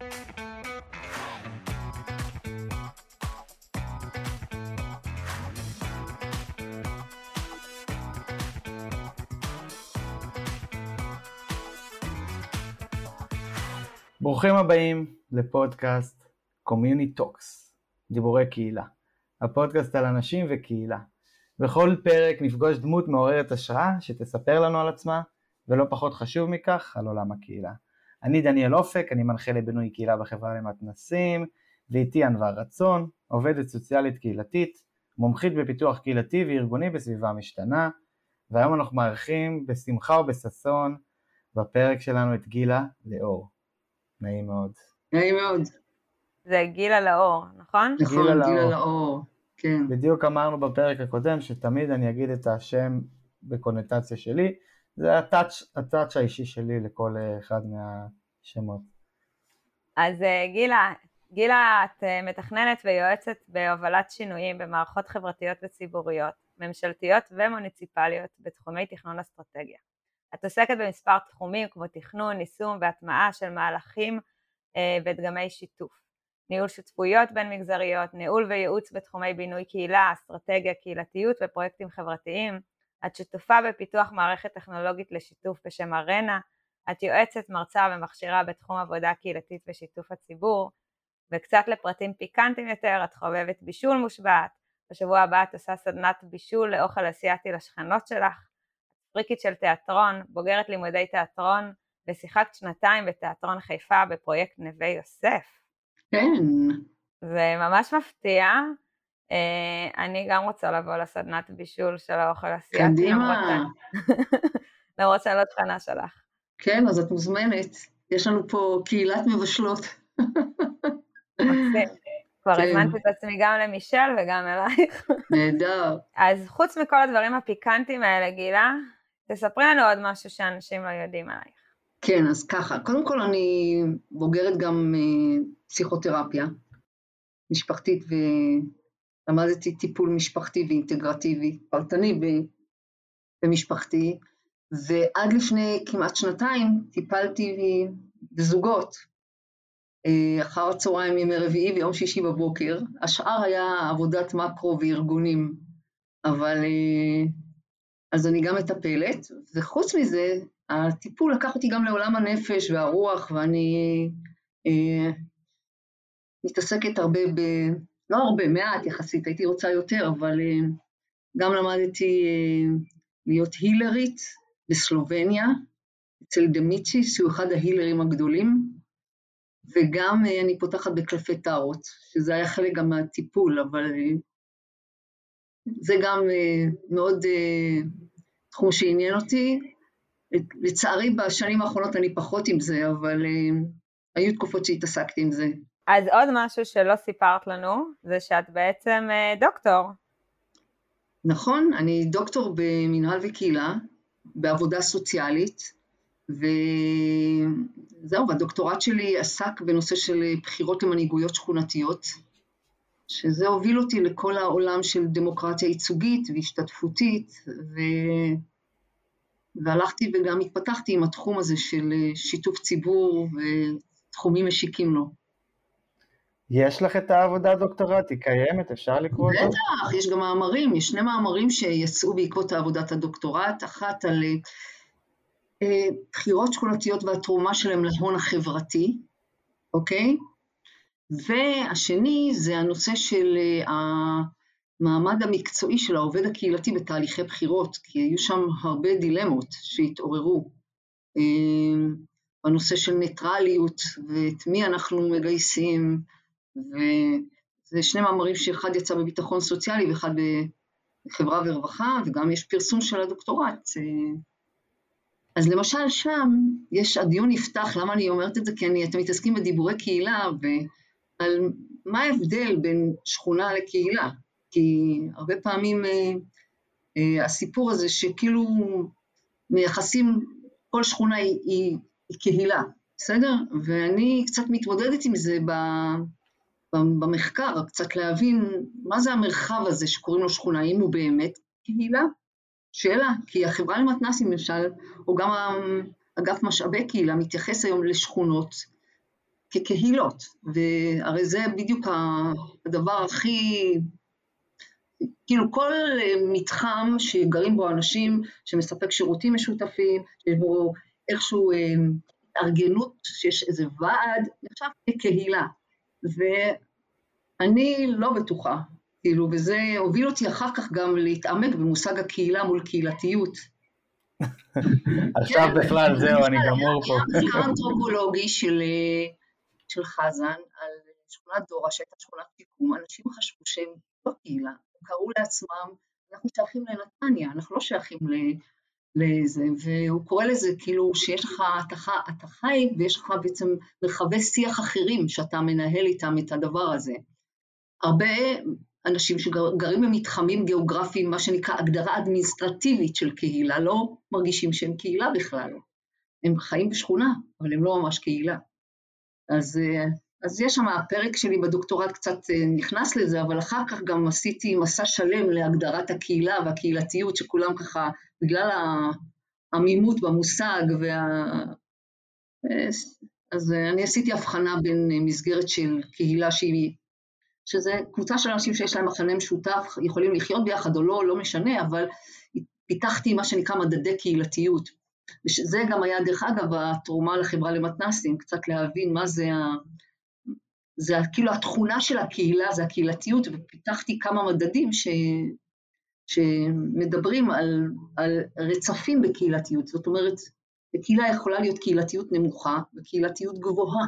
ברוכים הבאים לפודקאסט Community Talks, דיבורי קהילה. הפודקאסט על אנשים וקהילה. בכל פרק נפגוש דמות מעוררת השראה שתספר לנו על עצמה, ולא פחות חשוב מכך, על עולם הקהילה. אני דניאל אופק, אני מנחה לבינוי קהילה בחברה למתנסים, ואיתי ענווה רצון, עובדת סוציאלית קהילתית, מומחית בפיתוח קהילתי וארגוני בסביבה משתנה, והיום אנחנו מארחים בשמחה ובששון בפרק שלנו את גילה לאור. נעים מאוד. נעים מאוד. זה גילה לאור, נכון? נכון, גילה, גילה לאור, כן. בדיוק אמרנו בפרק הקודם שתמיד אני אגיד את השם בקונוטציה שלי, זה הטאץ', הטאץ' האישי שלי לכל אחד מהשמות. אז אה, גילה, גילה, את אה, מתכננת ויועצת בהובלת שינויים במערכות חברתיות וציבוריות, ממשלתיות ומוניציפליות בתחומי תכנון אסטרטגיה. את עוסקת במספר תחומים כמו תכנון, יישום והטמעה של מהלכים אה, ודגמי שיתוף. ניהול שותפויות בין מגזריות, ניהול וייעוץ בתחומי בינוי קהילה, אסטרטגיה, קהילתיות ופרויקטים חברתיים. את שותפה בפיתוח מערכת טכנולוגית לשיתוף בשם ארנה. את יועצת, מרצה ומכשירה בתחום עבודה קהילתית ושיתוף הציבור. וקצת לפרטים פיקנטיים יותר, את חובבת בישול מושבעת. בשבוע הבא את עושה סדנת בישול לאוכל אסיאתי לשכנות שלך. פריקית של תיאטרון, בוגרת לימודי תיאטרון, ושיחקת שנתיים בתיאטרון חיפה בפרויקט נווה יוסף. כן. זה ממש מפתיע. אה, אני גם רוצה לבוא לסדנת בישול של האוכל הסיאטי. קדימה. למרות שאני לא תכנה שלך. כן, אז את מוזמנת. יש לנו פה קהילת מבשלות. כבר כן. הזמנתי את עצמי גם למישל וגם אלייך. נהדר. אז חוץ מכל הדברים הפיקנטיים האלה, גילה, תספרי לנו עוד משהו שאנשים לא יודעים עלייך. כן, אז ככה, קודם כל אני בוגרת גם uh, פסיכותרפיה משפחתית ולמדתי טיפול משפחתי ואינטגרטיבי, פרטני במשפחתי, ועד לפני כמעט שנתיים טיפלתי בזוגות, uh, אחר הצהריים ימי רביעי ויום שישי בבוקר, השאר היה עבודת מקרו וארגונים, אבל uh, אז אני גם מטפלת, וחוץ מזה, הטיפול לקח אותי גם לעולם הנפש והרוח, ואני אה, מתעסקת הרבה. לא הרבה, מעט יחסית, הייתי רוצה יותר, אבל אה, גם למדתי אה, להיות הילרית בסלובניה, אצל דמיצ'י, שהוא אחד ההילרים הגדולים, וגם אה, אני פותחת בקלפי טארות, שזה היה חלק גם מהטיפול, אבל זה גם מאוד תחום שעניין אותי. לצערי בשנים האחרונות אני פחות עם זה, אבל היו תקופות שהתעסקתי עם זה. אז עוד משהו שלא סיפרת לנו, זה שאת בעצם דוקטור. נכון, אני דוקטור במנהל וקהילה, בעבודה סוציאלית, וזהו, והדוקטורט שלי עסק בנושא של בחירות למנהיגויות שכונתיות. שזה הוביל אותי לכל העולם של דמוקרטיה ייצוגית והשתתפותית, ו... והלכתי וגם התפתחתי עם התחום הזה של שיתוף ציבור ותחומים משיקים לו. יש לך את העבודה הדוקטורט, היא קיימת, אפשר לקרוא אותה? בטח, יש גם מאמרים, יש שני מאמרים שיצאו בעקבות עבודת הדוקטורט, אחת על אה, בחירות שכונתיות והתרומה שלהם להון החברתי, אוקיי? והשני זה הנושא של אה, המעמד המקצועי של העובד הקהילתי בתהליכי בחירות, כי היו שם הרבה דילמות שהתעוררו. אה, בנושא של ניטרליות ואת מי אנחנו מגייסים, וזה שני מאמרים שאחד יצא בביטחון סוציאלי ואחד בחברה ורווחה, וגם יש פרסום של הדוקטורט. אה. אז למשל שם, יש, הדיון נפתח, למה אני אומרת את זה? כי אני, אתם מתעסקים בדיבורי קהילה, ו... על מה ההבדל בין שכונה לקהילה, כי הרבה פעמים אה, אה, הסיפור הזה שכאילו מייחסים, כל שכונה היא, היא, היא קהילה, בסדר? ואני קצת מתמודדת עם זה ב, במחקר, קצת להבין מה זה המרחב הזה שקוראים לו שכונה, האם הוא באמת קהילה? שאלה, כי החברה למתנ"סים למשל, או גם אגף משאבי קהילה מתייחס היום לשכונות כקהילות, והרי זה בדיוק הדבר הכי, כאילו כל מתחם שגרים בו אנשים, שמספק שירותים משותפים, שיש בו איכשהו אה, התארגנות, שיש איזה ועד, נחשב כקהילה. ואני לא בטוחה, כאילו, וזה הוביל אותי אחר כך גם להתעמק במושג הקהילה מול קהילתיות. עכשיו בכלל, זהו, אני גמור פה. היה אנתרופולוגי של חזן על שכונת דורה, שהייתה שכונת שיקום, אנשים חשבו שהם לא קהילה, הם קראו לעצמם, אנחנו שייכים לנתניה, אנחנו לא שייכים לזה, והוא קורא לזה כאילו שיש לך, אתה חי ויש לך בעצם מרחבי שיח אחרים שאתה מנהל איתם את הדבר הזה. הרבה אנשים שגרים במתחמים גיאוגרפיים, מה שנקרא הגדרה אדמיניסטרטיבית של קהילה, לא מרגישים שהם קהילה בכלל. הם חיים בשכונה, אבל הם לא ממש קהילה. אז, אז יש שם, הפרק שלי בדוקטורט קצת אה, נכנס לזה, אבל אחר כך גם עשיתי מסע שלם להגדרת הקהילה והקהילתיות, שכולם ככה, בגלל העמימות במושג וה... אה, אז אני עשיתי הבחנה בין מסגרת של קהילה שהיא שזה קבוצה של אנשים שיש להם מחנה משותף, יכולים לחיות ביחד או לא, לא משנה, אבל פיתחתי מה שנקרא מדדי קהילתיות. וזה גם היה, דרך אגב, התרומה לחברה למתנ"סים, קצת להבין מה זה ה... זה כאילו התכונה של הקהילה, זה הקהילתיות, ופיתחתי כמה מדדים ש... שמדברים על, על רצפים בקהילתיות. זאת אומרת, בקהילה יכולה להיות קהילתיות נמוכה וקהילתיות גבוהה.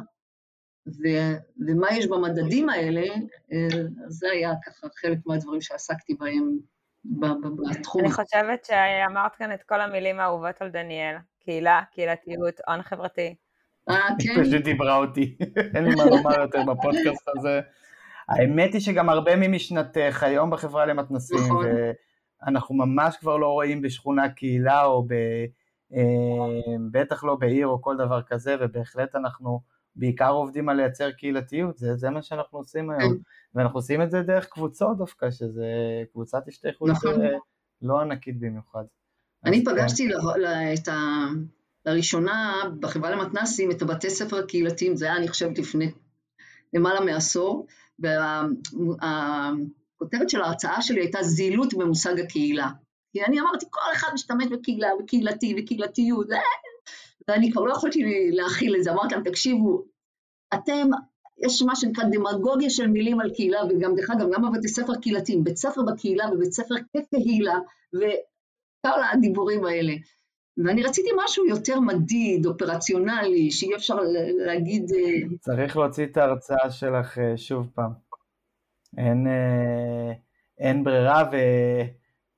ו- ומה יש במדדים האלה, אה, זה היה ככה חלק מהדברים שעסקתי בהם בתחום. אני חושבת שאמרת כאן את כל המילים האהובות על דניאל, קהילה, קהילתיות, הון חברתי. אה, כן. פשוט דיברה אותי, אין לי מה לומר יותר בפודקאסט הזה. האמת היא שגם הרבה ממשנתך היום בחברה למתנסים, נכון. ואנחנו ממש כבר לא רואים בשכונה קהילה, או ב... אה, בטח לא בעיר או כל דבר כזה, ובהחלט אנחנו בעיקר עובדים על לייצר קהילתיות, זה, זה מה שאנחנו עושים היום, כן. ואנחנו עושים את זה דרך קבוצות דווקא, שזה קבוצת השתייכות נכון. לא ענקית במיוחד. אני פגשתי כן. את ה... לראשונה בחברה למתנ"סים את הבתי ספר הקהילתיים, זה היה אני חושבת לפני למעלה מעשור, והכותרת של ההרצאה שלי הייתה זילות במושג הקהילה. כי אני אמרתי, כל אחד משתמש בקהילה, בקהילתי, בקהילתיות, ואני כבר לא יכולתי להכיל את זה, אמרתי להם, תקשיבו, אתם, יש מה שנקרא דמגוגיה של מילים על קהילה, וגם, דרך אגב, גם בבתי ספר קהילתיים, בית ספר בקהילה ובית ספר כקהילה, וכל הדיבורים האלה. ואני רציתי משהו יותר מדיד, אופרציונלי, שאי אפשר להגיד... אה, צריך להוציא את ההרצאה שלך אה, שוב פעם. אין, אה, אין ברירה, ו...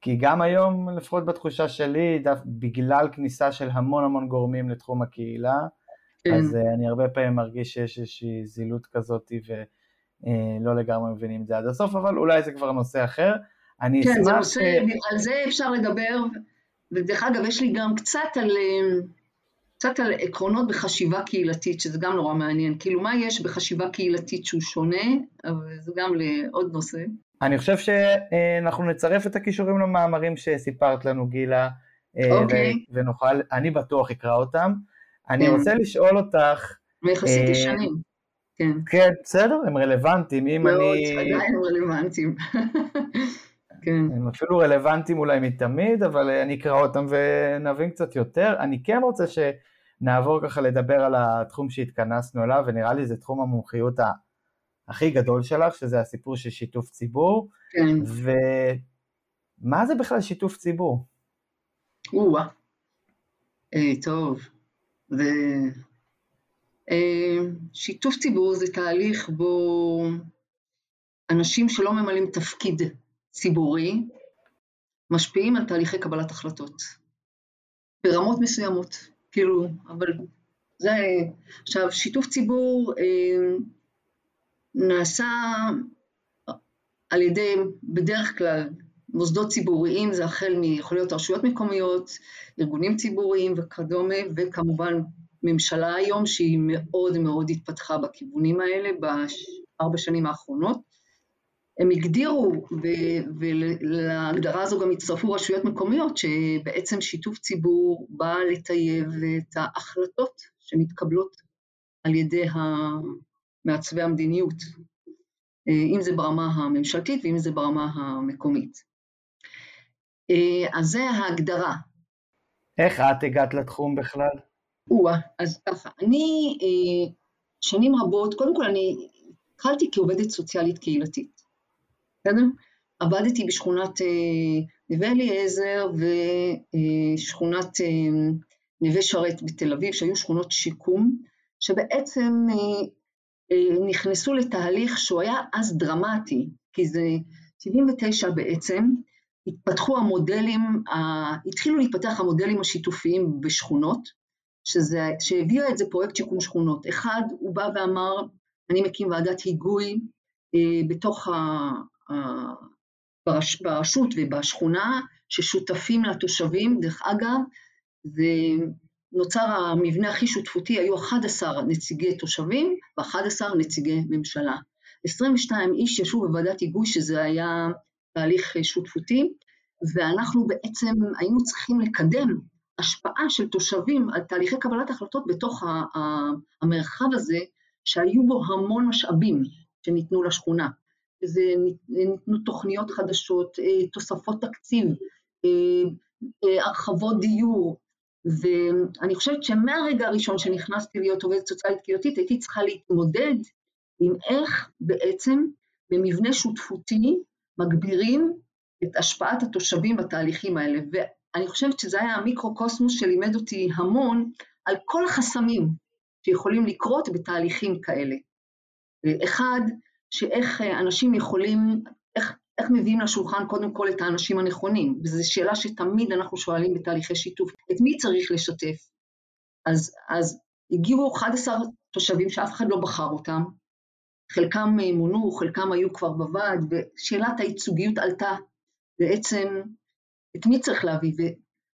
כי גם היום, לפחות בתחושה שלי, דף, בגלל כניסה של המון המון גורמים לתחום הקהילה, כן. אז אני הרבה פעמים מרגיש שיש איזושהי זילות כזאת ולא לגמרי מבינים את זה עד הסוף, אבל אולי זה כבר נושא אחר. אני כן, אשמח... נושא, ש... על זה אפשר לדבר, ודרך אגב, יש לי גם קצת על, אה, קצת על עקרונות בחשיבה קהילתית, שזה גם נורא מעניין. כאילו, מה יש בחשיבה קהילתית שהוא שונה, אבל זה גם לעוד נושא. אני חושב שאנחנו נצרף את הכישורים למאמרים שסיפרת לנו, גילה, אה, אוקיי. ונוכל, אני בטוח אקרא אותם. אני כן. רוצה לשאול אותך... ויחסית ישנים. כן. כן, בסדר, הם רלוונטיים. אם מאוד, אני... עדיין הם רלוונטיים. כן. הם אפילו רלוונטיים אולי מתמיד, אבל אני אקרא אותם ונבין קצת יותר. אני כן רוצה שנעבור ככה לדבר על התחום שהתכנסנו אליו, ונראה לי זה תחום המומחיות הכי גדול שלך, שזה הסיפור של שיתוף ציבור. כן. ומה זה בכלל שיתוף ציבור? או-אה. אה, טוב. ו... אה, שיתוף ציבור זה תהליך בו אנשים שלא ממלאים תפקיד ציבורי משפיעים על תהליכי קבלת החלטות. ברמות מסוימות, כאילו, אבל זה... עכשיו, שיתוף ציבור, אה, נעשה על ידי, בדרך כלל, מוסדות ציבוריים, זה החל מיכול להיות רשויות מקומיות, ארגונים ציבוריים וכדומה, וכמובן ממשלה היום שהיא מאוד מאוד התפתחה בכיוונים האלה בארבע שנים האחרונות. הם הגדירו, ולהגדרה הזו גם הצטרפו רשויות מקומיות, שבעצם שיתוף ציבור בא לטייב את ההחלטות שמתקבלות על ידי מעצבי המדיניות, אם זה ברמה הממשלתית ואם זה ברמה המקומית. אז זה ההגדרה. איך את הגעת לתחום בכלל? או-אה, אז ככה, אני שנים רבות, קודם כל אני התחלתי כעובדת סוציאלית קהילתית, בסדר? עבדתי בשכונת נווה אליעזר ושכונת נווה שרת בתל אביב, שהיו שכונות שיקום, שבעצם נכנסו לתהליך שהוא היה אז דרמטי, כי זה 79 בעצם, התפתחו המודלים, התחילו להתפתח המודלים השיתופיים בשכונות, שזה, שהביאה את זה פרויקט שיקום שכונות. אחד, הוא בא ואמר, אני מקים ועדת היגוי אה, בתוך ברשות ובשכונה, ששותפים לתושבים, דרך אגב, ונוצר המבנה הכי שותפותי, היו 11 נציגי תושבים ו-11 נציגי ממשלה. 22 איש ישבו בוועדת היגוי, שזה היה תהליך שותפותי, ואנחנו בעצם היינו צריכים לקדם השפעה של תושבים על תהליכי קבלת החלטות בתוך המרחב הזה, שהיו בו המון משאבים שניתנו לשכונה. זה ניתנו תוכניות חדשות, אה, תוספות תקציב, אה, אה, הרחבות דיור, ואני חושבת שמהרגע הראשון שנכנסתי להיות עובדת סוציאלית קהילתית, הייתי צריכה להתמודד עם איך בעצם במבנה שותפותי מגבירים את השפעת התושבים בתהליכים האלה. ואני חושבת שזה היה המיקרו-קוסמוס שלימד אותי המון על כל החסמים שיכולים לקרות בתהליכים כאלה. אחד, שאיך אנשים יכולים, איך, איך מביאים לשולחן קודם כל את האנשים הנכונים, וזו שאלה שתמיד אנחנו שואלים בתהליכי שיתוף, את מי צריך לשתף? אז, אז הגיעו 11 תושבים שאף אחד לא בחר אותם, חלקם מונו, חלקם היו כבר בוועד, ושאלת הייצוגיות עלתה בעצם את מי צריך להביא,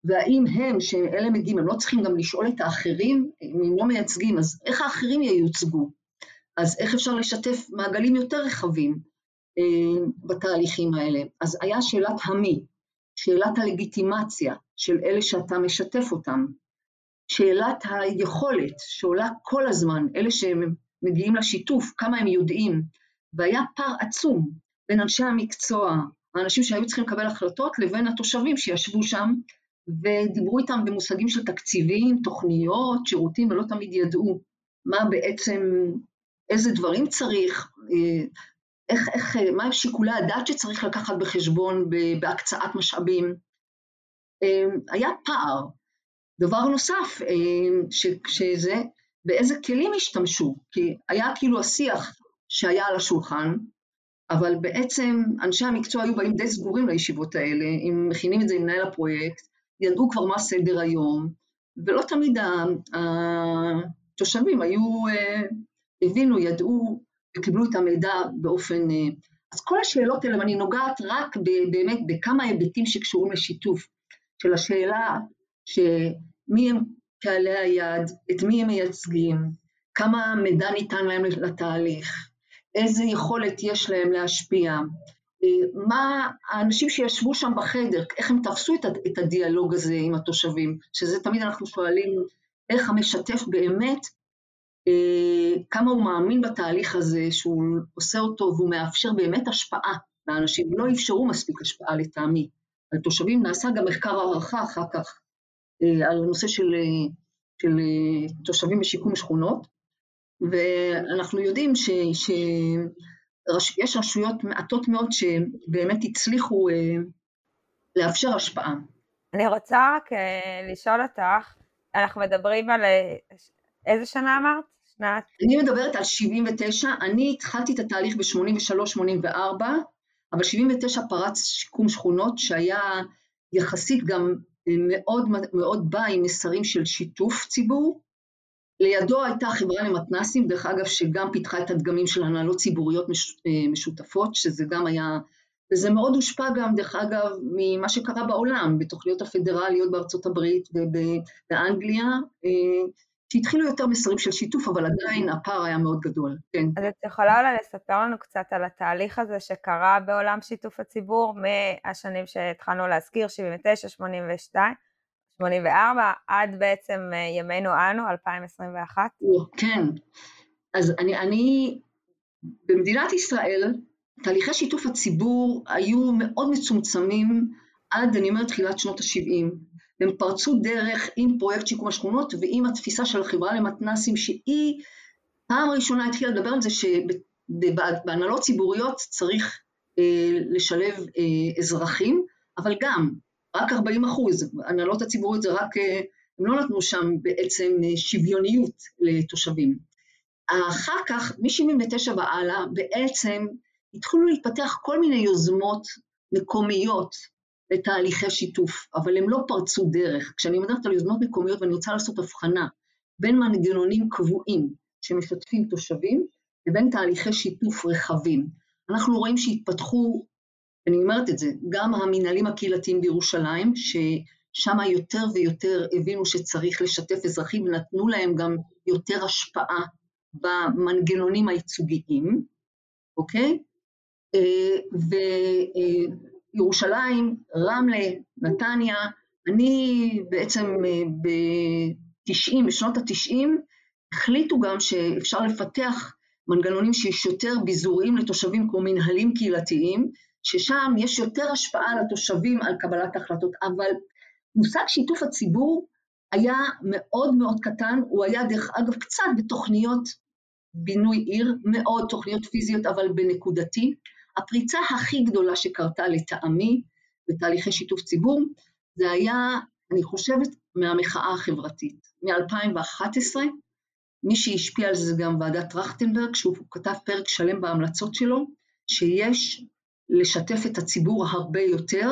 והאם הם, שאלה מגיעים, הם לא צריכים גם לשאול את האחרים, אם הם לא מייצגים, אז איך האחרים ייוצגו? אז איך אפשר לשתף מעגלים יותר רחבים אה, בתהליכים האלה? אז היה שאלת המי, שאלת הלגיטימציה של אלה שאתה משתף אותם, שאלת היכולת שעולה כל הזמן, אלה שמגיעים לשיתוף, כמה הם יודעים, והיה פער עצום בין אנשי המקצוע, האנשים שהיו צריכים לקבל החלטות, לבין התושבים שישבו שם ודיברו איתם במושגים של תקציבים, תוכניות, שירותים, ולא תמיד ידעו מה בעצם איזה דברים צריך, אה, איך, איך, אה, מה שיקולי הדעת שצריך לקחת בחשבון בהקצאת משאבים. אה, היה פער. דבר נוסף, שזה באיזה כלים השתמשו, כי היה כאילו השיח שהיה על השולחן, אבל בעצם אנשי המקצוע היו באים די סגורים לישיבות האלה, אם מכינים את זה עם מנהל הפרויקט, ידעו כבר מה סדר היום, ולא תמיד התושבים היו הבינו, ידעו וקיבלו את המידע באופן... אה, אז כל השאלות האלה, ואני נוגעת רק באמת בכמה היבטים שקשורים לשיתוף, של השאלה שמי הם קהלי היעד, את מי הם מייצגים, כמה מידע ניתן להם לתהליך, איזה יכולת יש להם להשפיע, אה, מה האנשים שישבו שם בחדר, איך הם תפסו את הדיאלוג הזה עם התושבים, שזה תמיד אנחנו שואלים איך המשתף באמת כמה הוא מאמין בתהליך הזה, שהוא עושה אותו והוא מאפשר באמת השפעה לאנשים. לא אפשרו מספיק השפעה לטעמי. על תושבים נעשה גם מחקר הערכה אחר כך אה, על הנושא של, אה, של תושבים בשיקום שכונות, ואנחנו יודעים שיש רשויות מעטות מאוד שבאמת הצליחו לאפשר השפעה. אני רוצה רק לשאול אותך, אנחנו מדברים על איזה שנה אמרת? שנת... אני מדברת על 79, אני התחלתי את התהליך ב-83-84, אבל 79 פרץ שיקום שכונות שהיה יחסית גם מאוד מאוד בא עם מסרים של שיתוף ציבור. לידו הייתה חברה למתנסים, דרך אגב, שגם פיתחה את הדגמים של הנהלות ציבוריות אה, משותפות, שזה גם היה, וזה מאוד הושפע גם, דרך אגב, ממה שקרה בעולם, בתוכניות הפדרליות בארצות הברית ובאנגליה, אה, שהתחילו יותר מסרים של שיתוף, אבל עדיין הפער היה מאוד גדול, כן. אז את יכולה אולי לספר לנו קצת על התהליך הזה שקרה בעולם שיתוף הציבור מהשנים שהתחלנו להזכיר, 79, 82, 84 עד בעצם ימינו אנו, 2021? כן, אז אני, אני במדינת ישראל, תהליכי שיתוף הציבור היו מאוד מצומצמים עד, אני אומרת, תחילת שנות ה-70. הם פרצו דרך עם פרויקט שיקום השכונות ועם התפיסה של החברה למתנ"סים, שהיא פעם ראשונה התחילה לדבר על זה שבהנהלות ציבוריות צריך אה, לשלב אה, אזרחים, אבל גם, רק 40 אחוז, הנהלות הציבוריות זה רק, אה, הם לא נתנו שם בעצם אה, שוויוניות לתושבים. אחר כך, מ-79 והלאה, בעצם התחילו להתפתח כל מיני יוזמות מקומיות לתהליכי שיתוף, אבל הם לא פרצו דרך. כשאני מדברת על יוזמות מקומיות ואני רוצה לעשות הבחנה בין מנגנונים קבועים שמשתפים תושבים לבין תהליכי שיתוף רחבים. אנחנו רואים שהתפתחו, אני אומרת את זה, גם המנהלים הקהילתיים בירושלים, ששם יותר ויותר הבינו שצריך לשתף אזרחים ונתנו להם גם יותר השפעה במנגנונים הייצוגיים, אוקיי? אה, וירושלים, רמלה, נתניה, אני בעצם אה, ב-90, בשנות ה-90, החליטו גם שאפשר לפתח מנגנונים שיש יותר ביזוריים לתושבים כמו מנהלים קהילתיים, ששם יש יותר השפעה לתושבים על קבלת החלטות, אבל מושג שיתוף הציבור היה מאוד מאוד קטן, הוא היה דרך אגב קצת בתוכניות בינוי עיר, מאוד תוכניות פיזיות אבל בנקודתי. הפריצה הכי גדולה שקרתה לטעמי בתהליכי שיתוף ציבור, זה היה, אני חושבת, מהמחאה החברתית. מ-2011, מי שהשפיע על זה גם ועדת טרכטנברג, שהוא כתב פרק שלם בהמלצות שלו, שיש לשתף את הציבור הרבה יותר,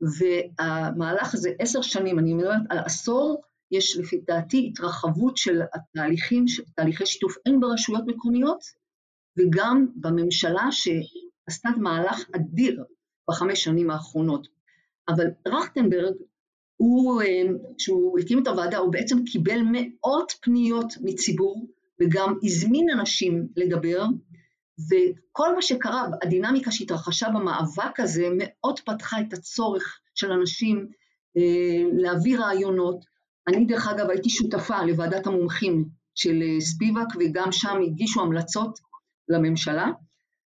והמהלך הזה עשר שנים, אני מדברת על עשור, יש לפי דעתי התרחבות של התהליכים, תהליכי שיתוף הן ברשויות מקומיות וגם בממשלה שעשתה מהלך אדיר בחמש שנים האחרונות. אבל רכטנברג, הוא, אה, כשהוא הקים את הוועדה, הוא בעצם קיבל מאות פניות מציבור וגם הזמין אנשים לדבר, וכל מה שקרה, הדינמיקה שהתרחשה במאבק הזה, מאוד פתחה את הצורך של אנשים אה, להביא רעיונות, אני דרך אגב הייתי שותפה לוועדת המומחים של אה, ספיבק וגם שם הגישו המלצות לממשלה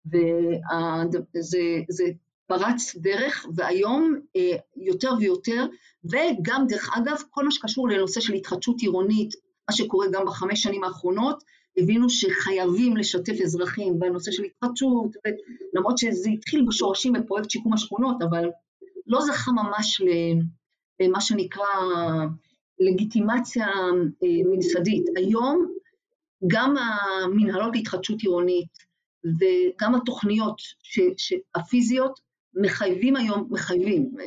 וזה פרץ דרך והיום אה, יותר ויותר וגם דרך אגב כל מה שקשור לנושא של התחדשות עירונית, מה שקורה גם בחמש שנים האחרונות, הבינו שחייבים לשתף אזרחים בנושא של התחדשות, למרות שזה התחיל בשורשים בפרויקט שיקום השכונות, אבל לא זכה ממש למה שנקרא לגיטימציה אה, ממסדית. היום גם המנהלות להתחדשות עירונית וגם התוכניות ש, הפיזיות מחייבים היום, מחייבים אה,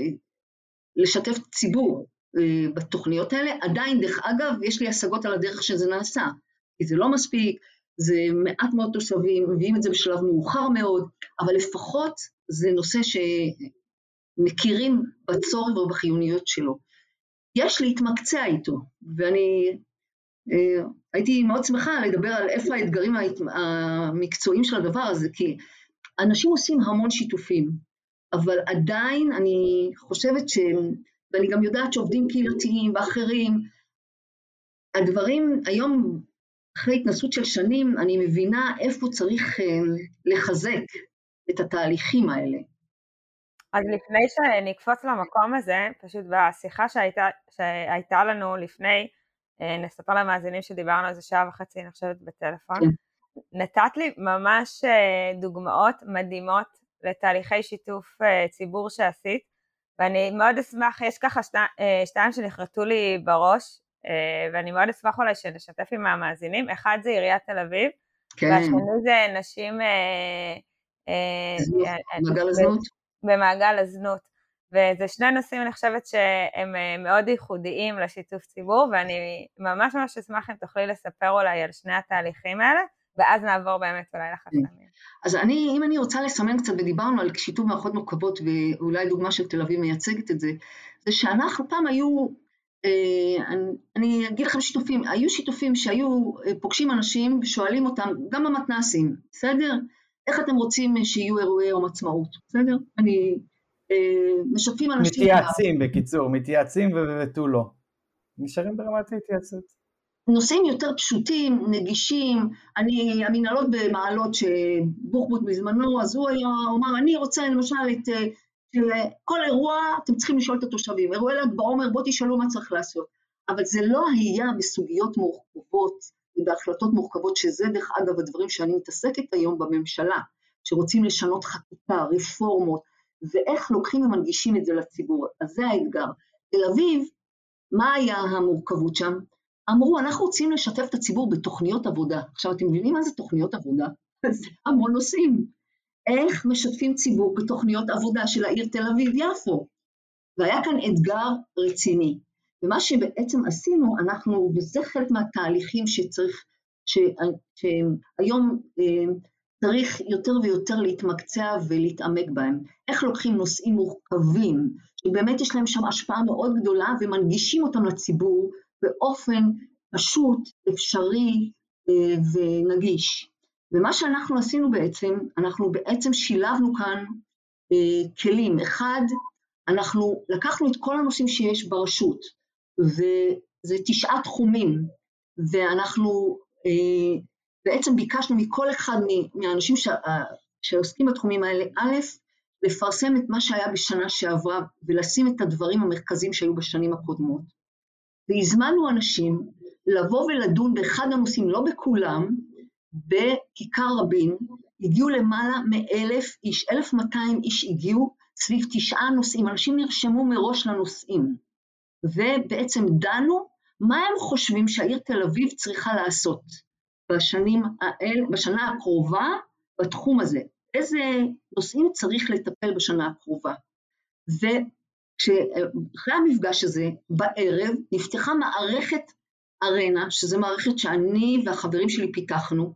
לשתף ציבור אה, בתוכניות האלה. עדיין, דרך אגב, יש לי השגות על הדרך שזה נעשה, כי זה לא מספיק, זה מעט מאוד תושבים, מביאים את זה בשלב מאוחר מאוד, אבל לפחות זה נושא שמכירים בצורך ובחיוניות שלו. יש להתמקצע איתו, ואני הייתי מאוד שמחה לדבר על איפה האתגרים המקצועיים של הדבר הזה, כי אנשים עושים המון שיתופים, אבל עדיין אני חושבת ש... ואני גם יודעת שעובדים קהילתיים ואחרים, הדברים היום, אחרי התנסות של שנים, אני מבינה איפה צריך אה, לחזק את התהליכים האלה. אז לפני שנקפוץ למקום הזה, פשוט בשיחה שהייתה, שהייתה לנו לפני, אה, נספר למאזינים שדיברנו איזה שעה וחצי, אני חושבת, בטלפון, כן. נתת לי ממש אה, דוגמאות מדהימות לתהליכי שיתוף אה, ציבור שעשית, ואני מאוד אשמח, יש ככה שתי, שתיים שנחרטו לי בראש, ואני מאוד אשמח אולי שנשתף עם המאזינים, אחד זה עיריית תל אביב, כן. והשני זה נשים... מעגל הזנות. במעגל הזנות. וזה שני נושאים אני חושבת שהם אה, מאוד ייחודיים לשיתוף ציבור ואני ממש ממש אשמח אם תוכלי לספר אולי על שני התהליכים האלה ואז נעבור באמת אולי לחסמים. אז אני, אם אני רוצה לסמן קצת, ודיברנו על שיתוף מערכות מורכבות, ואולי דוגמה של תל אביב מייצגת את זה, זה שאנחנו פעם היו, אה, אני, אני אגיד לכם שיתופים, היו שיתופים שהיו אה, פוגשים אנשים ושואלים אותם, גם במתנ"סים, בסדר? איך אתם רוצים שיהיו אירועי יום עצמאות, בסדר? אני משתפים אנשים... מתייעצים בקיצור, מתייעצים ותו לא. נשארים ברמת ההתייעצות. נושאים יותר פשוטים, נגישים, אני, המנהלות במעלות שבוחבוט בזמנו, אז הוא היה אומר, אני רוצה למשל את, של כל אירוע, אתם צריכים לשאול את התושבים, אירועי ל"ג בעומר, בואו תשאלו מה צריך לעשות. אבל זה לא היה בסוגיות מורכבות ובהחלטות מורכבות, שזה דרך אגב הדברים שאני מתעסקת היום בממשלה, שרוצים לשנות חקיקה, רפורמות, ואיך לוקחים ומנגישים את זה לציבור. אז זה האתגר. תל אביב, מה היה המורכבות שם? אמרו, אנחנו רוצים לשתף את הציבור בתוכניות עבודה. עכשיו, אתם מבינים מה זה תוכניות עבודה? זה המון נושאים. איך משתפים ציבור בתוכניות עבודה של העיר תל אביב-יפו? והיה כאן אתגר רציני. ומה שבעצם עשינו, אנחנו, וזה חלק מהתהליכים שצריך, שהיום אה, צריך יותר ויותר להתמקצע ולהתעמק בהם. איך לוקחים נושאים מורכבים, שבאמת יש להם שם השפעה מאוד גדולה, ומנגישים אותם לציבור באופן פשוט, אפשרי אה, ונגיש. ומה שאנחנו עשינו בעצם, אנחנו בעצם שילבנו כאן אה, כלים. אחד, אנחנו לקחנו את כל הנושאים שיש ברשות, וזה תשעה תחומים, ואנחנו אה, בעצם ביקשנו מכל אחד מהאנשים שעוסקים בתחומים האלה, א', לפרסם את מה שהיה בשנה שעברה ולשים את הדברים המרכזיים שהיו בשנים הקודמות. והזמנו אנשים לבוא ולדון באחד הנושאים, לא בכולם, בכיכר רבין, הגיעו למעלה מאלף איש, אלף מאתיים איש הגיעו סביב תשעה נושאים, אנשים נרשמו מראש לנושאים, ובעצם דנו מה הם חושבים שהעיר תל אביב צריכה לעשות בשנים האל, בשנה הקרובה בתחום הזה, איזה נושאים צריך לטפל בשנה הקרובה. וכשאחרי המפגש הזה, בערב, נפתחה מערכת ארנה, שזו מערכת שאני והחברים שלי פיתחנו,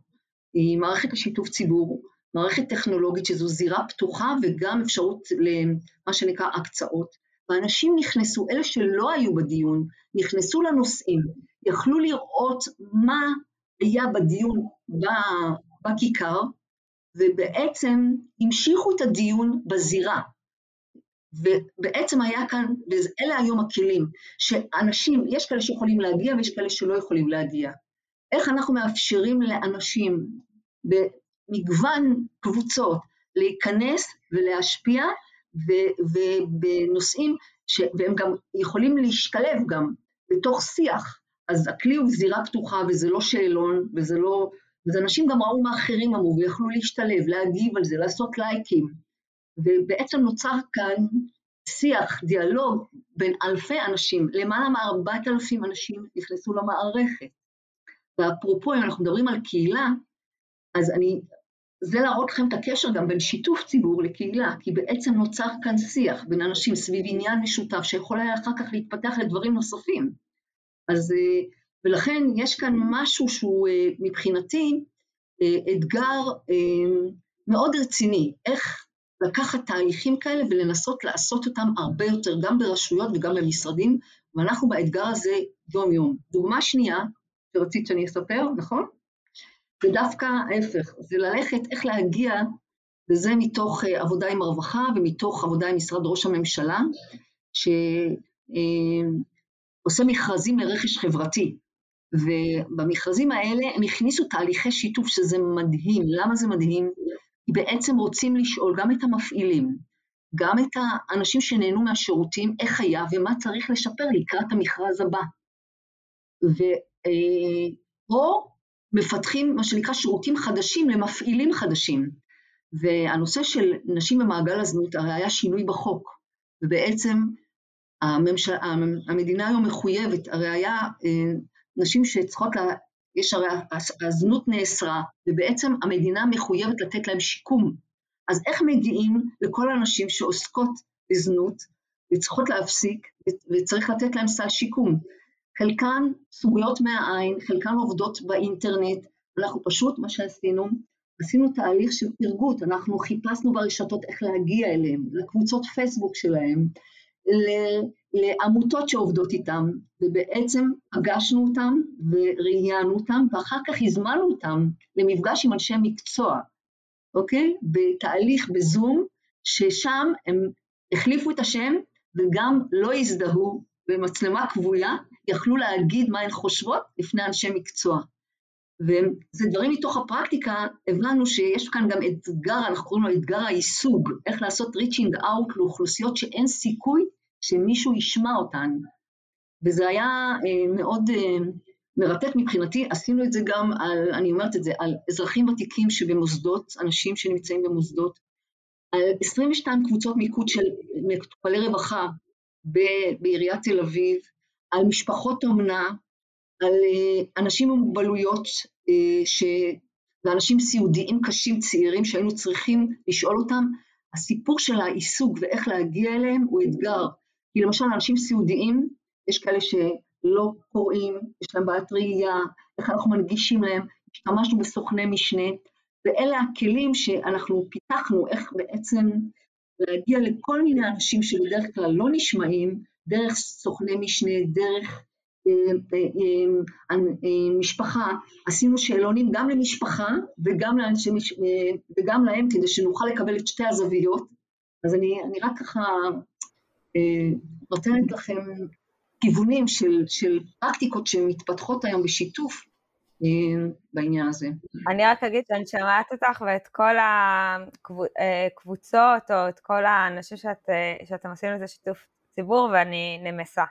היא מערכת לשיתוף ציבור, מערכת טכנולוגית שזו זירה פתוחה וגם אפשרות למה שנקרא הקצאות. ואנשים נכנסו, אלה שלא היו בדיון, נכנסו לנושאים, יכלו לראות מה היה בדיון בכיכר, ובעצם המשיכו את הדיון בזירה. ובעצם היה כאן, ואלה היום הכלים, שאנשים, יש כאלה שיכולים להגיע ויש כאלה שלא יכולים להגיע. איך אנחנו מאפשרים לאנשים במגוון קבוצות להיכנס ולהשפיע, ובנושאים, ש, והם גם יכולים להשתלב גם בתוך שיח. אז הכלי הוא זירה פתוחה וזה לא שאלון וזה לא... אז אנשים גם ראו מה אחרים אמרו ויכלו להשתלב, להגיב על זה, לעשות לייקים. ובעצם נוצר כאן שיח, דיאלוג בין אלפי אנשים, למעלה מארבעת אלפים אנשים נכנסו למערכת. ואפרופו, אם אנחנו מדברים על קהילה, אז אני, זה להראות לכם את הקשר גם בין שיתוף ציבור לקהילה, כי בעצם נוצר כאן שיח בין אנשים סביב עניין משותף, שיכול היה אחר כך להתפתח לדברים נוספים. אז, אה, ולכן יש כאן משהו שהוא אה, מבחינתי אה, אתגר מאוד רציני, איך לקחת תהליכים כאלה ולנסות לעשות אותם הרבה יותר, גם ברשויות וגם במשרדים, ואנחנו באתגר הזה יום-יום. דוגמה שנייה, שרצית שאני אספר, נכון? זה דווקא ההפך, זה ללכת איך להגיע, וזה מתוך עבודה עם הרווחה ומתוך עבודה עם משרד ראש הממשלה, ש... עושה מכרזים לרכש חברתי, ובמכרזים האלה הם הכניסו תהליכי שיתוף שזה מדהים. למה זה מדהים? כי בעצם רוצים לשאול גם את המפעילים, גם את האנשים שנהנו מהשירותים, איך היה ומה צריך לשפר לקראת המכרז הבא. ו, אה, מפתחים מה שנקרא שירותים חדשים למפעילים חדשים. והנושא של נשים במעגל הזנות, הרי היה שינוי בחוק, ובעצם הממשל, המדינה היום מחויבת, הרי היה אה, נשים שצריכות, לה, יש הרי, הזנות נאסרה, ובעצם המדינה מחויבת לתת להם שיקום. אז איך מגיעים לכל הנשים שעוסקות בזנות וצריכות להפסיק וצריך לתת להם סל שיקום? חלקן סוגיות מהעין, חלקן עובדות באינטרנט, אנחנו פשוט, מה שעשינו, עשינו תהליך של פרגות, אנחנו חיפשנו ברשתות איך להגיע אליהם, לקבוצות פייסבוק שלהם, לעמותות שעובדות איתם, ובעצם פגשנו אותם וראיינו אותם, ואחר כך הזמנו אותם למפגש עם אנשי מקצוע, אוקיי? בתהליך בזום, ששם הם החליפו את השם וגם לא הזדהו במצלמה כבויה, יכלו להגיד מה הן חושבות לפני אנשי מקצוע. וזה דברים מתוך הפרקטיקה, הבנו שיש כאן גם אתגר, אנחנו קוראים לו אתגר היישוג, איך לעשות reaching out לאוכלוסיות שאין סיכוי שמישהו ישמע אותן. וזה היה אה, מאוד אה, מרתק מבחינתי, עשינו את זה גם על, אני אומרת את זה, על אזרחים ותיקים שבמוסדות, אנשים שנמצאים במוסדות, על 22 קבוצות מיקוד של מטופלי רווחה בעיריית תל אביב, על משפחות אומנה, על אה, אנשים עם מוגבלויות אה, ש... ואנשים סיעודיים קשים צעירים שהיינו צריכים לשאול אותם, הסיפור של העיסוק ואיך להגיע אליהם הוא אתגר. כי למשל אנשים סיעודיים, יש כאלה שלא קוראים, יש להם בעיית ראייה, איך אנחנו מנגישים להם, השתמשנו בסוכני משנה, ואלה הכלים שאנחנו פיתחנו, איך בעצם להגיע לכל מיני אנשים שבדרך כלל לא נשמעים, דרך סוכני משנה, דרך משפחה, עשינו שאלונים גם למשפחה וגם, לאנשי, וגם להם כדי שנוכל לקבל את שתי הזוויות. אז אני, אני רק ככה נותנת לכם כיוונים של, של פרקטיקות שמתפתחות היום בשיתוף בעניין הזה. אני רק אגיד שאני שומעת אותך ואת כל הקבוצות או את כל האנשים שאת, שאתם עושים לזה שיתוף ציבור ואני נמסה.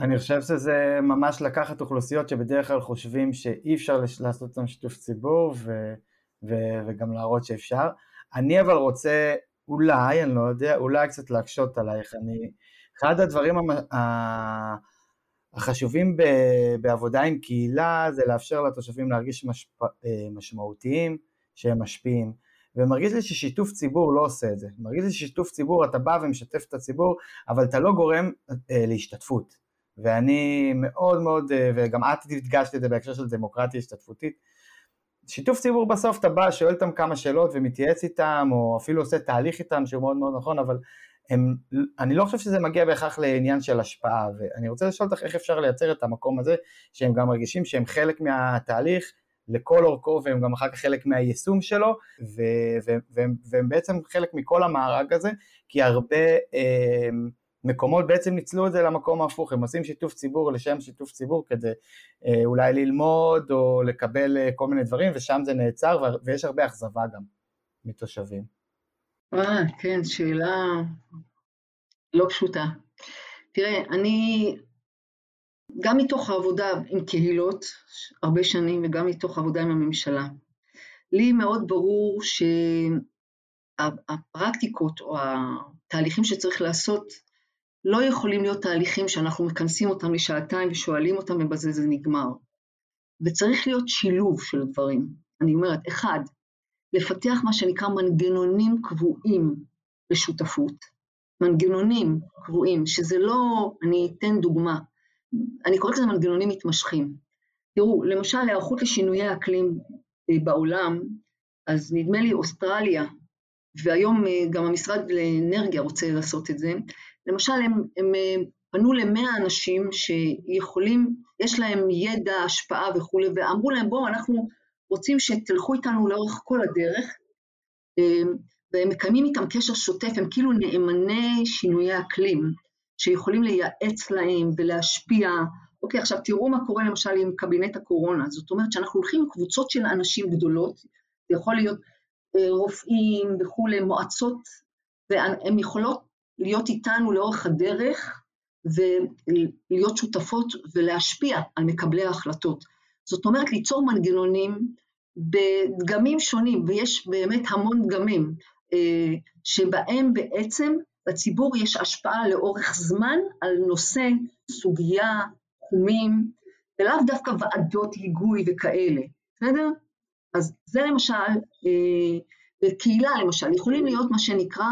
אני חושב שזה ממש לקחת אוכלוסיות שבדרך כלל חושבים שאי אפשר לעשות אותם שיתוף ציבור ו, ו, וגם להראות שאפשר. אני אבל רוצה אולי, אני לא יודע, אולי קצת להקשות עלייך. אני, אחד הדברים החשובים בעבודה עם קהילה זה לאפשר לתושבים להרגיש משפ, אה, משמעותיים, שהם משפיעים. ומרגיש לי ששיתוף ציבור לא עושה את זה. מרגיש לי ששיתוף ציבור, אתה בא ומשתף את הציבור, אבל אתה לא גורם אה, להשתתפות. ואני מאוד מאוד, אה, וגם את הדגשת את זה בהקשר של דמוקרטיה השתתפותית, שיתוף ציבור בסוף אתה בא, שואל אותם כמה שאלות ומתייעץ איתם, או אפילו עושה תהליך איתם שהוא מאוד מאוד נכון, אבל הם, אני לא חושב שזה מגיע בהכרח לעניין של השפעה, ואני רוצה לשאול אותך איך אפשר לייצר את המקום הזה, שהם גם מרגישים שהם חלק מהתהליך, לכל אורכו והם גם אחר כך חלק מהיישום שלו ו- ו- והם, והם בעצם חלק מכל המארג הזה כי הרבה אה, מקומות בעצם ניצלו את זה למקום ההפוך, הם עושים שיתוף ציבור לשם שיתוף ציבור כדי אה, אולי ללמוד או לקבל אה, כל מיני דברים ושם זה נעצר ויש הרבה אכזבה גם מתושבים. אה, כן, שאלה לא פשוטה. תראה, אני גם מתוך העבודה עם קהילות הרבה שנים וגם מתוך העבודה עם הממשלה. לי מאוד ברור שהפרקטיקות או התהליכים שצריך לעשות לא יכולים להיות תהליכים שאנחנו מכנסים אותם לשעתיים ושואלים אותם ובזה זה נגמר. וצריך להיות שילוב של דברים. אני אומרת, אחד, לפתח מה שנקרא מנגנונים קבועים לשותפות. מנגנונים קבועים, שזה לא, אני אתן דוגמה, אני קוראת לזה מנגנונים מתמשכים. תראו, למשל היערכות לשינויי אקלים אה, בעולם, אז נדמה לי אוסטרליה, והיום אה, גם המשרד לאנרגיה רוצה לעשות את זה, למשל הם, הם אה, פנו למאה אנשים שיכולים, יש להם ידע, השפעה וכולי, ואמרו להם בואו אנחנו רוצים שתלכו איתנו לאורך כל הדרך, והם מקיימים איתם קשר שוטף, הם כאילו נאמני שינויי אקלים. שיכולים לייעץ להם ולהשפיע. אוקיי, עכשיו תראו מה קורה למשל עם קבינט הקורונה, זאת אומרת שאנחנו הולכים עם קבוצות של אנשים גדולות, זה יכול להיות אה, רופאים וכולי, מועצות, והן יכולות להיות איתנו לאורך הדרך ולהיות שותפות ולהשפיע על מקבלי ההחלטות. זאת אומרת, ליצור מנגנונים בדגמים שונים, ויש באמת המון דגמים, אה, שבהם בעצם לציבור יש השפעה לאורך זמן על נושא, סוגיה, תחומים, ולאו דווקא ועדות היגוי וכאלה, בסדר? אז זה למשל, אה, בקהילה למשל, יכולים להיות מה שנקרא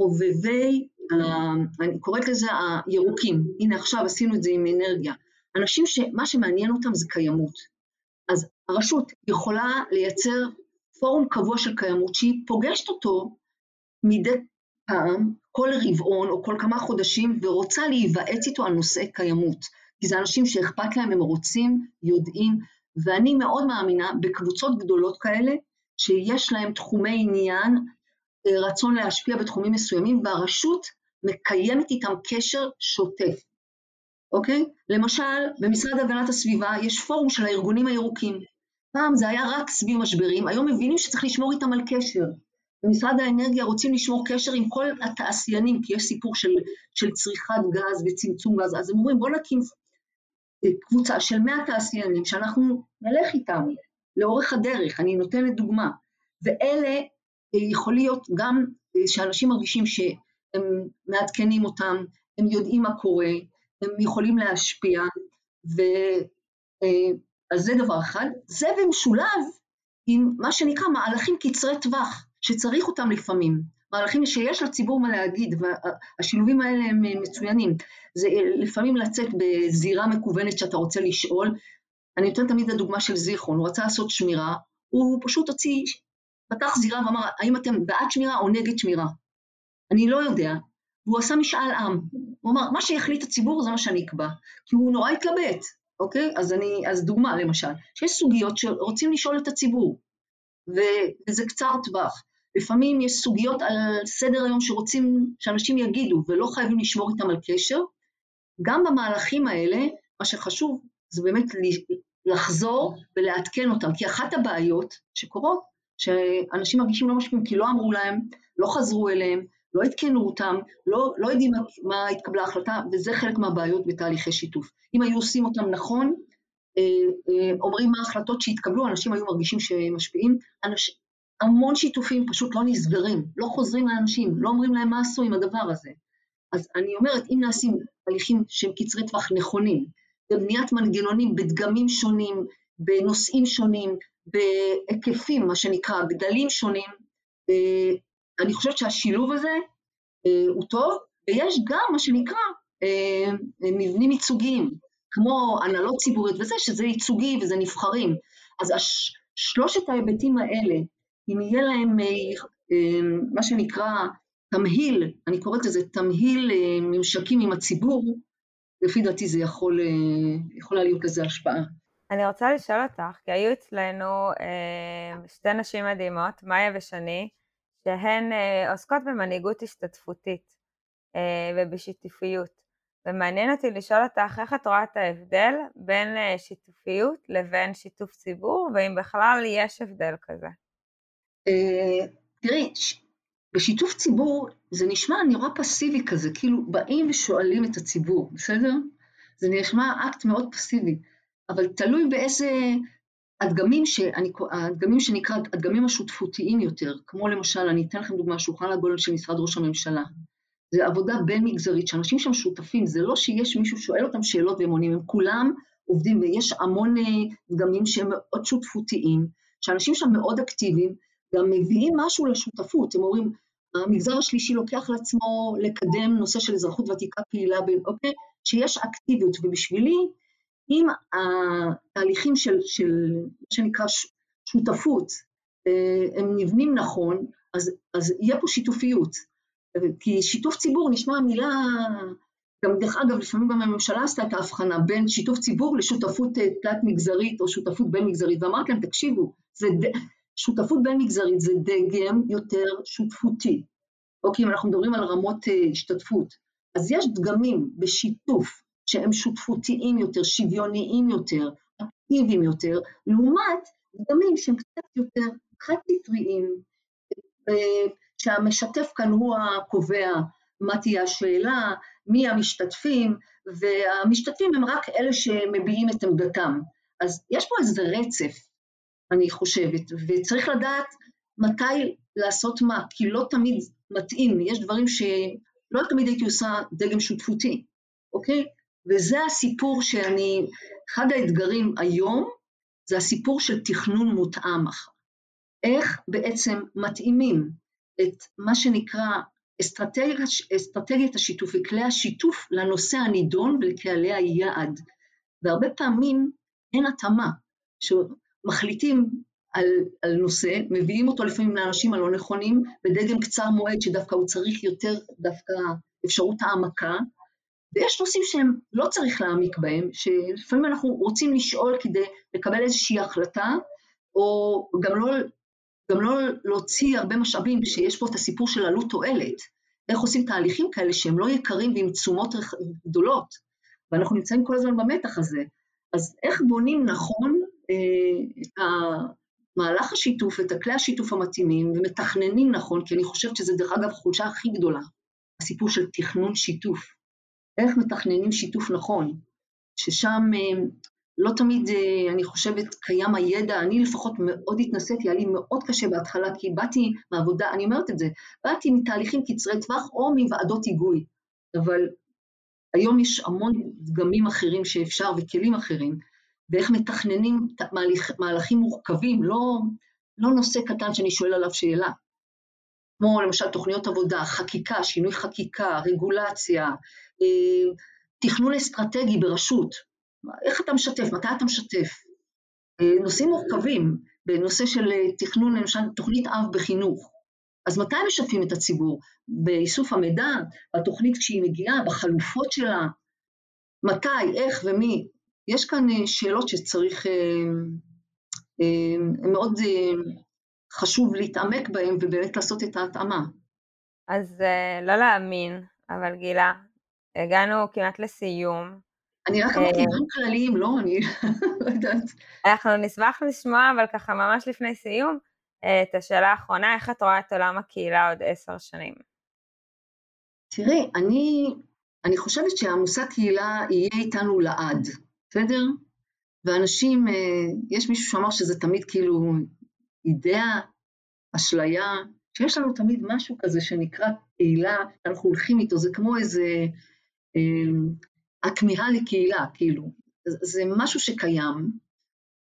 חובבי, אני קוראת לזה הירוקים, הנה עכשיו עשינו את זה עם אנרגיה, אנשים שמה שמעניין אותם זה קיימות. אז הרשות יכולה לייצר פורום קבוע של קיימות שהיא פוגשת אותו מדי פעם, כל רבעון או כל כמה חודשים, ורוצה להיוועץ איתו על נושאי קיימות. כי זה אנשים שאכפת להם, הם רוצים, יודעים, ואני מאוד מאמינה בקבוצות גדולות כאלה, שיש להם תחומי עניין, אה, רצון להשפיע בתחומים מסוימים, והרשות מקיימת איתם קשר שוטף, אוקיי? למשל, במשרד הגנת הסביבה יש פורום של הארגונים הירוקים. פעם זה היה רק סביב משברים, היום מבינים שצריך לשמור איתם על קשר. במשרד האנרגיה רוצים לשמור קשר עם כל התעשיינים, כי יש סיפור של, של צריכת גז וצמצום גז, אז הם אומרים בואו נקים קבוצה של 100 תעשיינים שאנחנו נלך איתם לאורך הדרך, אני נותנת דוגמה, ואלה אה, יכול להיות גם אה, שאנשים מרגישים שהם מעדכנים אותם, הם יודעים מה קורה, הם יכולים להשפיע, ו... אה, אז זה דבר אחד. זה במשולב עם מה שנקרא מהלכים קצרי טווח, שצריך אותם לפעמים. מהלכים שיש לציבור מה להגיד, והשילובים האלה הם מצוינים. זה לפעמים לצאת בזירה מקוונת שאתה רוצה לשאול. אני נותנת תמיד את הדוגמה של זיכרון, הוא רצה לעשות שמירה, הוא פשוט הוציא, פתח זירה ואמר, האם אתם בעד שמירה או נגד שמירה? אני לא יודע. והוא עשה משאל עם. הוא אמר, מה שיחליט הציבור זה מה שאני אקבע. כי הוא נורא התלבט, אוקיי? אז, אני, אז דוגמה למשל, שיש סוגיות שרוצים לשאול את הציבור, וזה קצר טווח. לפעמים יש סוגיות על סדר היום שרוצים שאנשים יגידו ולא חייבים לשמור איתם על קשר. גם במהלכים האלה, מה שחשוב זה באמת לחזור ולעדכן אותם, כי אחת הבעיות שקורות, שאנשים מרגישים לא משפיעים כי לא אמרו להם, לא חזרו אליהם, לא עדכנו אותם, לא, לא יודעים מה התקבלה ההחלטה, וזה חלק מהבעיות בתהליכי שיתוף. אם היו עושים אותם נכון, אה, אה, אומרים מה ההחלטות שהתקבלו, אנשים היו מרגישים שהם משפיעים, אנש, המון שיתופים פשוט לא נסגרים, לא חוזרים לאנשים, לא אומרים להם מה עשו עם הדבר הזה. אז אני אומרת, אם נעשים הליכים שהם קצרי טווח נכונים, בבניית מנגנונים בדגמים שונים, בנושאים שונים, בהיקפים, מה שנקרא, גדלים שונים, אה, אני חושבת שהשילוב הזה אה, הוא טוב, ויש גם מה שנקרא אה, מבנים ייצוגיים, כמו הנהלות ציבוריות וזה, שזה ייצוגי וזה נבחרים. אז שלושת ההיבטים האלה, אם יהיה להם מה שנקרא תמהיל, אני קוראת לזה תמהיל ממשקים עם הציבור, לפי דעתי זה יכול, יכולה להיות לזה השפעה. אני רוצה לשאול אותך, כי היו אצלנו שתי נשים מדהימות, מאיה ושני, שהן עוסקות במנהיגות השתתפותית ובשיתופיות. ומעניין אותי לשאול אותך איך את רואה את ההבדל בין שיתופיות לבין שיתוף ציבור, ואם בכלל יש הבדל כזה. אה, תראי, בשיתוף ציבור זה נשמע נורא פסיבי כזה, כאילו באים ושואלים את הציבור, בסדר? זה נשמע אקט מאוד פסיבי, אבל תלוי באיזה הדגמים, שאני, הדגמים שנקרא הדגמים השותפותיים יותר, כמו למשל, אני אתן לכם דוגמה, שולחן עגול של משרד ראש הממשלה. זה עבודה בין מגזרית, שאנשים שם שותפים, זה לא שיש מישהו שואל אותם שאלות והם עונים, הם כולם עובדים, ויש המון אה, דגמים שהם מאוד שותפותיים, שאנשים שם מאוד אקטיביים, גם מביאים משהו לשותפות, הם אומרים, המגזר השלישי לוקח לעצמו לקדם נושא של אזרחות ותיקה פעילה, אוקיי? שיש אקטיביות, ובשבילי, אם התהליכים של, מה שנקרא שותפות, אה, הם נבנים נכון, אז, אז יהיה פה שיתופיות. כי שיתוף ציבור נשמע מילה, גם דרך אגב, לפעמים גם הממשלה עשתה את ההבחנה בין שיתוף ציבור לשותפות אה, תלת מגזרית או שותפות בין מגזרית, ואמרתי להם, תקשיבו, זה, שותפות בין מגזרית זה דגם יותר שותפותי. אוקיי, אם אנחנו מדברים על רמות השתתפות, אז יש דגמים בשיתוף שהם שותפותיים יותר, שוויוניים יותר, אקטיביים יותר, לעומת דגמים שהם קצת יותר חד-סטריים, uh, שהמשתף כאן הוא הקובע מה תהיה השאלה, מי המשתתפים, והמשתתפים הם רק אלה שמביעים את עמדתם. אז יש פה איזה רצף אני חושבת, וצריך לדעת מתי לעשות מה, כי לא תמיד מתאים, יש דברים שלא תמיד הייתי עושה דגם שותפותי, אוקיי? וזה הסיפור שאני, אחד האתגרים היום, זה הסיפור של תכנון מותאם. איך בעצם מתאימים את מה שנקרא אסטרטגיית, אסטרטגיית השיתוף וכלי השיתוף לנושא הנידון ולקהלי היעד. והרבה פעמים אין התאמה. מחליטים על, על נושא, מביאים אותו לפעמים לאנשים הלא נכונים, בדגם קצר מועד שדווקא הוא צריך יותר דווקא אפשרות העמקה, ויש נושאים שהם לא צריך להעמיק בהם, שלפעמים אנחנו רוצים לשאול כדי לקבל איזושהי החלטה, או גם לא, גם לא להוציא הרבה משאבים, שיש פה את הסיפור של עלות תועלת. איך עושים תהליכים כאלה שהם לא יקרים ועם תשומות גדולות. ואנחנו נמצאים כל הזמן במתח הזה. אז איך בונים נכון אה, את מהלך השיתוף, את הכלי השיתוף המתאימים, ומתכננים נכון, כי אני חושבת שזה דרך אגב החולשה הכי גדולה, הסיפור של תכנון שיתוף. איך מתכננים שיתוף נכון, ששם אה, לא תמיד, אה, אני חושבת, קיים הידע, אני לפחות מאוד התנסיתי, היה לי מאוד קשה בהתחלה, כי באתי מעבודה, אני אומרת את זה, באתי מתהליכים קצרי טווח או מוועדות היגוי, אבל היום יש המון דגמים אחרים שאפשר וכלים אחרים, ואיך מתכננים מהלך, מהלכים מורכבים, לא, לא נושא קטן שאני שואל עליו שאלה. כמו למשל תוכניות עבודה, חקיקה, שינוי חקיקה, רגולציה, תכנון אסטרטגי ברשות, איך אתה משתף, מתי אתה משתף. אה, נושאים מורכבים, בנושא של אה, תכנון, למשל תוכנית אב בחינוך. אז מתי משתפים את הציבור? באיסוף המידע, התוכנית כשהיא מגיעה, בחלופות שלה, מתי, איך ומי. יש כאן אה, שאלות שצריך, מאוד חשוב להתעמק בהן ובאמת לעשות את ההתאמה. אז לא להאמין, אבל גילה, הגענו כמעט לסיום. אני רק אמרתי אה, דברים כלליים, לא, אני לא יודעת. אנחנו נשמח לשמוע, אבל ככה ממש לפני סיום, את השאלה האחרונה, איך את רואה את עולם הקהילה עוד עשר שנים? תראי, אני, אני חושבת שהמושג קהילה יהיה איתנו לעד, בסדר? ואנשים, אה, יש מישהו שאמר שזה תמיד כאילו אידאה, אשליה, שיש לנו תמיד משהו כזה שנקרא קהילה, אנחנו הולכים איתו, זה כמו איזה הכמיהה לקהילה, כאילו, זה משהו שקיים,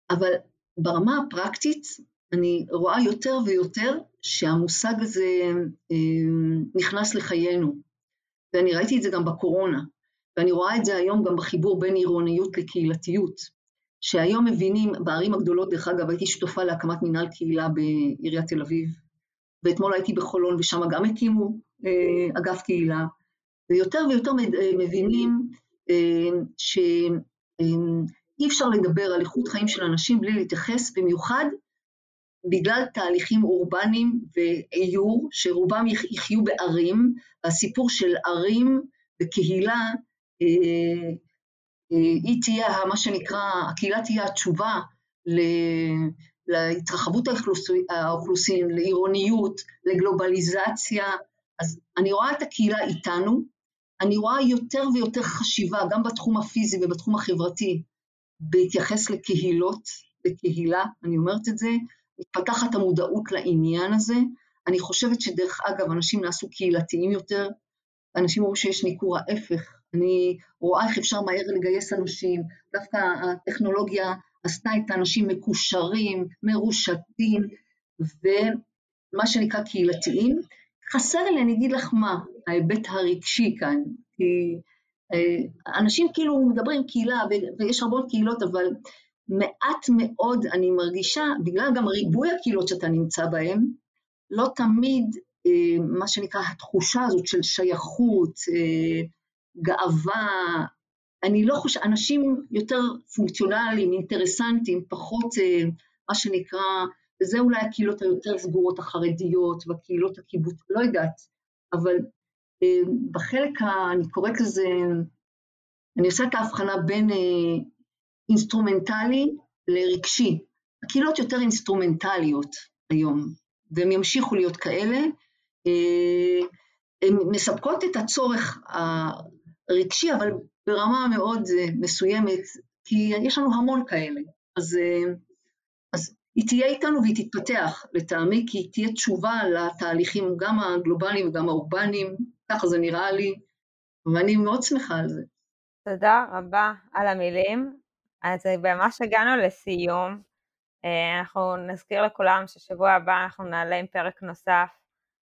אבל ברמה הפרקטית אני רואה יותר ויותר שהמושג הזה אה, נכנס לחיינו, ואני ראיתי את זה גם בקורונה, ואני רואה את זה היום גם בחיבור בין עירוניות לקהילתיות, שהיום מבינים, בערים הגדולות, דרך אגב, הייתי שותפה להקמת מנהל קהילה בעיריית תל אביב, ואתמול הייתי בחולון ושם גם הקימו אה, אגף קהילה, ויותר ויותר מבינים שאי אפשר לדבר על איכות חיים של אנשים בלי להתייחס, במיוחד בגלל תהליכים אורבניים ואיור, שרובם יחיו בערים, הסיפור של ערים וקהילה, אה, אה, היא תהיה מה שנקרא, הקהילה תהיה התשובה להתרחבות האוכלוסין, לעירוניות, לגלובליזציה, אז אני רואה את הקהילה איתנו, אני רואה יותר ויותר חשיבה, גם בתחום הפיזי ובתחום החברתי, בהתייחס לקהילות, לקהילה, אני אומרת את זה, מתפתחת המודעות לעניין הזה. אני חושבת שדרך אגב, אנשים נעשו קהילתיים יותר, אנשים אומרים שיש ניכור ההפך. אני רואה איך אפשר מהר לגייס אנשים, דווקא הטכנולוגיה עשתה את האנשים מקושרים, מרושתים, ומה שנקרא קהילתיים. חסר לי, אני אגיד לך מה, ההיבט הרגשי כאן, כי אה, אנשים כאילו מדברים קהילה, ויש הרבה קהילות, אבל מעט מאוד אני מרגישה, בגלל גם ריבוי הקהילות שאתה נמצא בהן, לא תמיד אה, מה שנקרא התחושה הזאת של שייכות, אה, גאווה, אני לא חושבת, אנשים יותר פונקציונליים, אינטרסנטיים, פחות מה שנקרא וזה אולי הקהילות היותר סגורות החרדיות והקהילות הקיבוץ, לא יודעת, אבל בחלק, ה, אני קוראת לזה, אני עושה את ההבחנה בין אה, אינסטרומנטלי לרגשי. הקהילות יותר אינסטרומנטליות היום, והן ימשיכו להיות כאלה. אה, הן מספקות את הצורך הרגשי, אבל ברמה מאוד מסוימת, כי יש לנו המון כאלה. אז, אז היא תהיה איתנו והיא תתפתח לטעמי, כי היא תהיה תשובה לתהליכים גם הגלובליים וגם האורבניים, ככה זה נראה לי, ואני מאוד שמחה על זה. תודה רבה על המילים. אז ממש הגענו לסיום. אה, אנחנו נזכיר לכולם ששבוע הבא אנחנו נעלה עם פרק נוסף.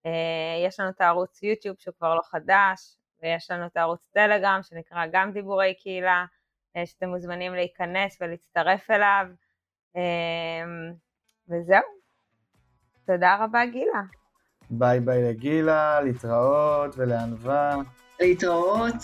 אה, יש לנו את הערוץ יוטיוב שהוא כבר לא חדש, ויש לנו את הערוץ טלגרם שנקרא גם דיבורי קהילה, אה, שאתם מוזמנים להיכנס ולהצטרף אליו. וזהו. תודה רבה גילה. ביי ביי לגילה, להתראות ולענווה. להתראות.